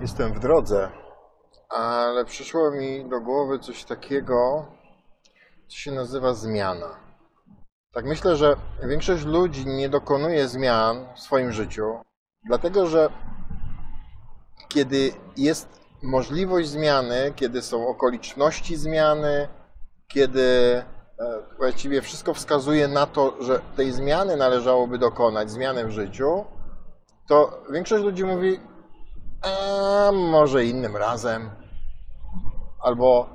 Jestem w drodze, ale przyszło mi do głowy coś takiego, co się nazywa zmiana. Tak myślę, że większość ludzi nie dokonuje zmian w swoim życiu, dlatego że kiedy jest możliwość zmiany, kiedy są okoliczności zmiany, kiedy e, właściwie wszystko wskazuje na to, że tej zmiany należałoby dokonać, zmiany w życiu, to większość ludzi mówi, a może innym razem, albo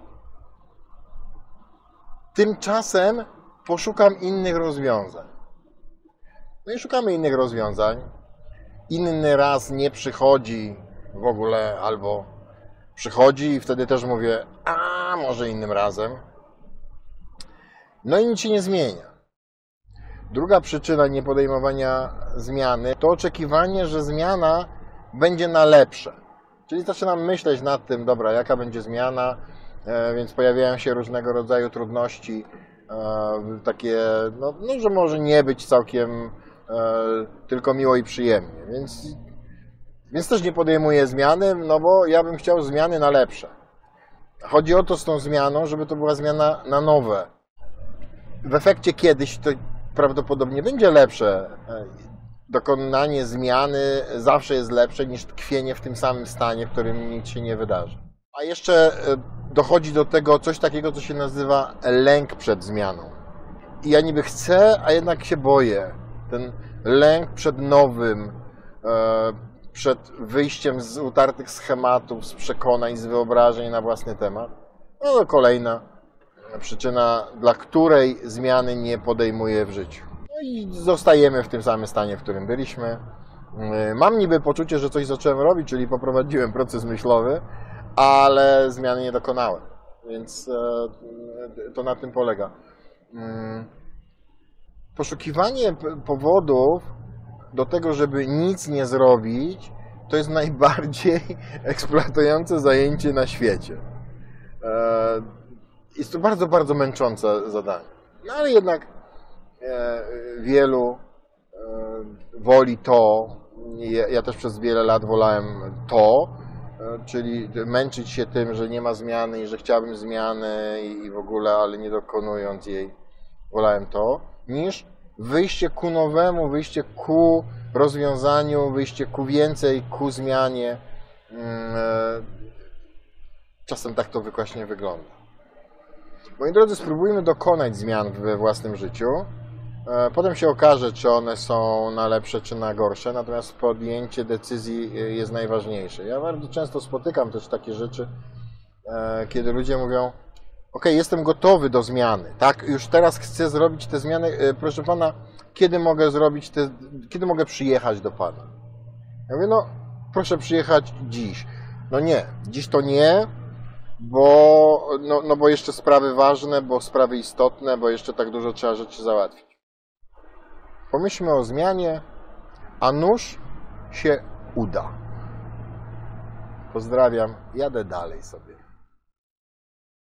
tymczasem poszukam innych rozwiązań. No i szukamy innych rozwiązań. Inny raz nie przychodzi w ogóle, albo przychodzi i wtedy też mówię, a może innym razem. No i nic się nie zmienia. Druga przyczyna niepodejmowania zmiany to oczekiwanie, że zmiana będzie na lepsze. Czyli zaczynam myśleć nad tym, dobra, jaka będzie zmiana, e, więc pojawiają się różnego rodzaju trudności, e, takie, no, no że może nie być całkiem e, tylko miło i przyjemnie. Więc, więc też nie podejmuję zmiany, no bo ja bym chciał zmiany na lepsze. Chodzi o to z tą zmianą, żeby to była zmiana na nowe. W efekcie kiedyś to prawdopodobnie będzie lepsze. Dokonanie zmiany zawsze jest lepsze niż tkwienie w tym samym stanie, w którym nic się nie wydarzy. A jeszcze e, dochodzi do tego coś takiego, co się nazywa lęk przed zmianą. I ja niby chcę, a jednak się boję. Ten lęk przed nowym, e, przed wyjściem z utartych schematów, z przekonań, z wyobrażeń na własny temat. No to kolejna przyczyna, dla której zmiany nie podejmuję w życiu. No i zostajemy w tym samym stanie, w którym byliśmy. Yy, Mam niby poczucie, że coś zacząłem robić, czyli poprowadziłem proces myślowy, ale zmiany nie dokonałem. Więc e, to na tym polega. Yy, Poszukiwanie powodów do tego, żeby nic nie zrobić, to jest najbardziej eksploatujące zajęcie na świecie. E, jest to bardzo, bardzo męczące zadanie. No ale jednak wielu e, woli to. Ja, też przez wiele lat wolałem to, e, czyli męczyć się tym, że nie ma zmiany i że chciałbym zmiany i, w ogóle, ale nie dokonując jej, wolałem to, niż wyjście ku nowemu, wyjście ku rozwiązaniu, wyjście ku więcej, ku zmianie. Mm, e, Czasem tak to właśnie wygląda. Moi drodzy, spróbujmy dokonać zmian we własnym życiu. E, Potem się okaże, czy one są na lepsze, czy na gorsze, natomiast podjęcie decyzji e, jest najważniejsze. Ja bardzo często spotykam też takie rzeczy, e, kiedy ludzie mówią: OK, jestem gotowy do zmiany, tak? Już teraz chcę zrobić te zmiany. Proszę pana, kiedy mogę zrobić te, kiedy mogę przyjechać do pana? Ja mówię: No, proszę przyjechać dziś. No nie, dziś to nie, bo, no, no bo jeszcze sprawy ważne, bo sprawy istotne, bo jeszcze tak dużo trzeba rzeczy załatwić. Pomyślmy o zmianie, a nóż się uda. Pozdrawiam, jadę dalej sobie.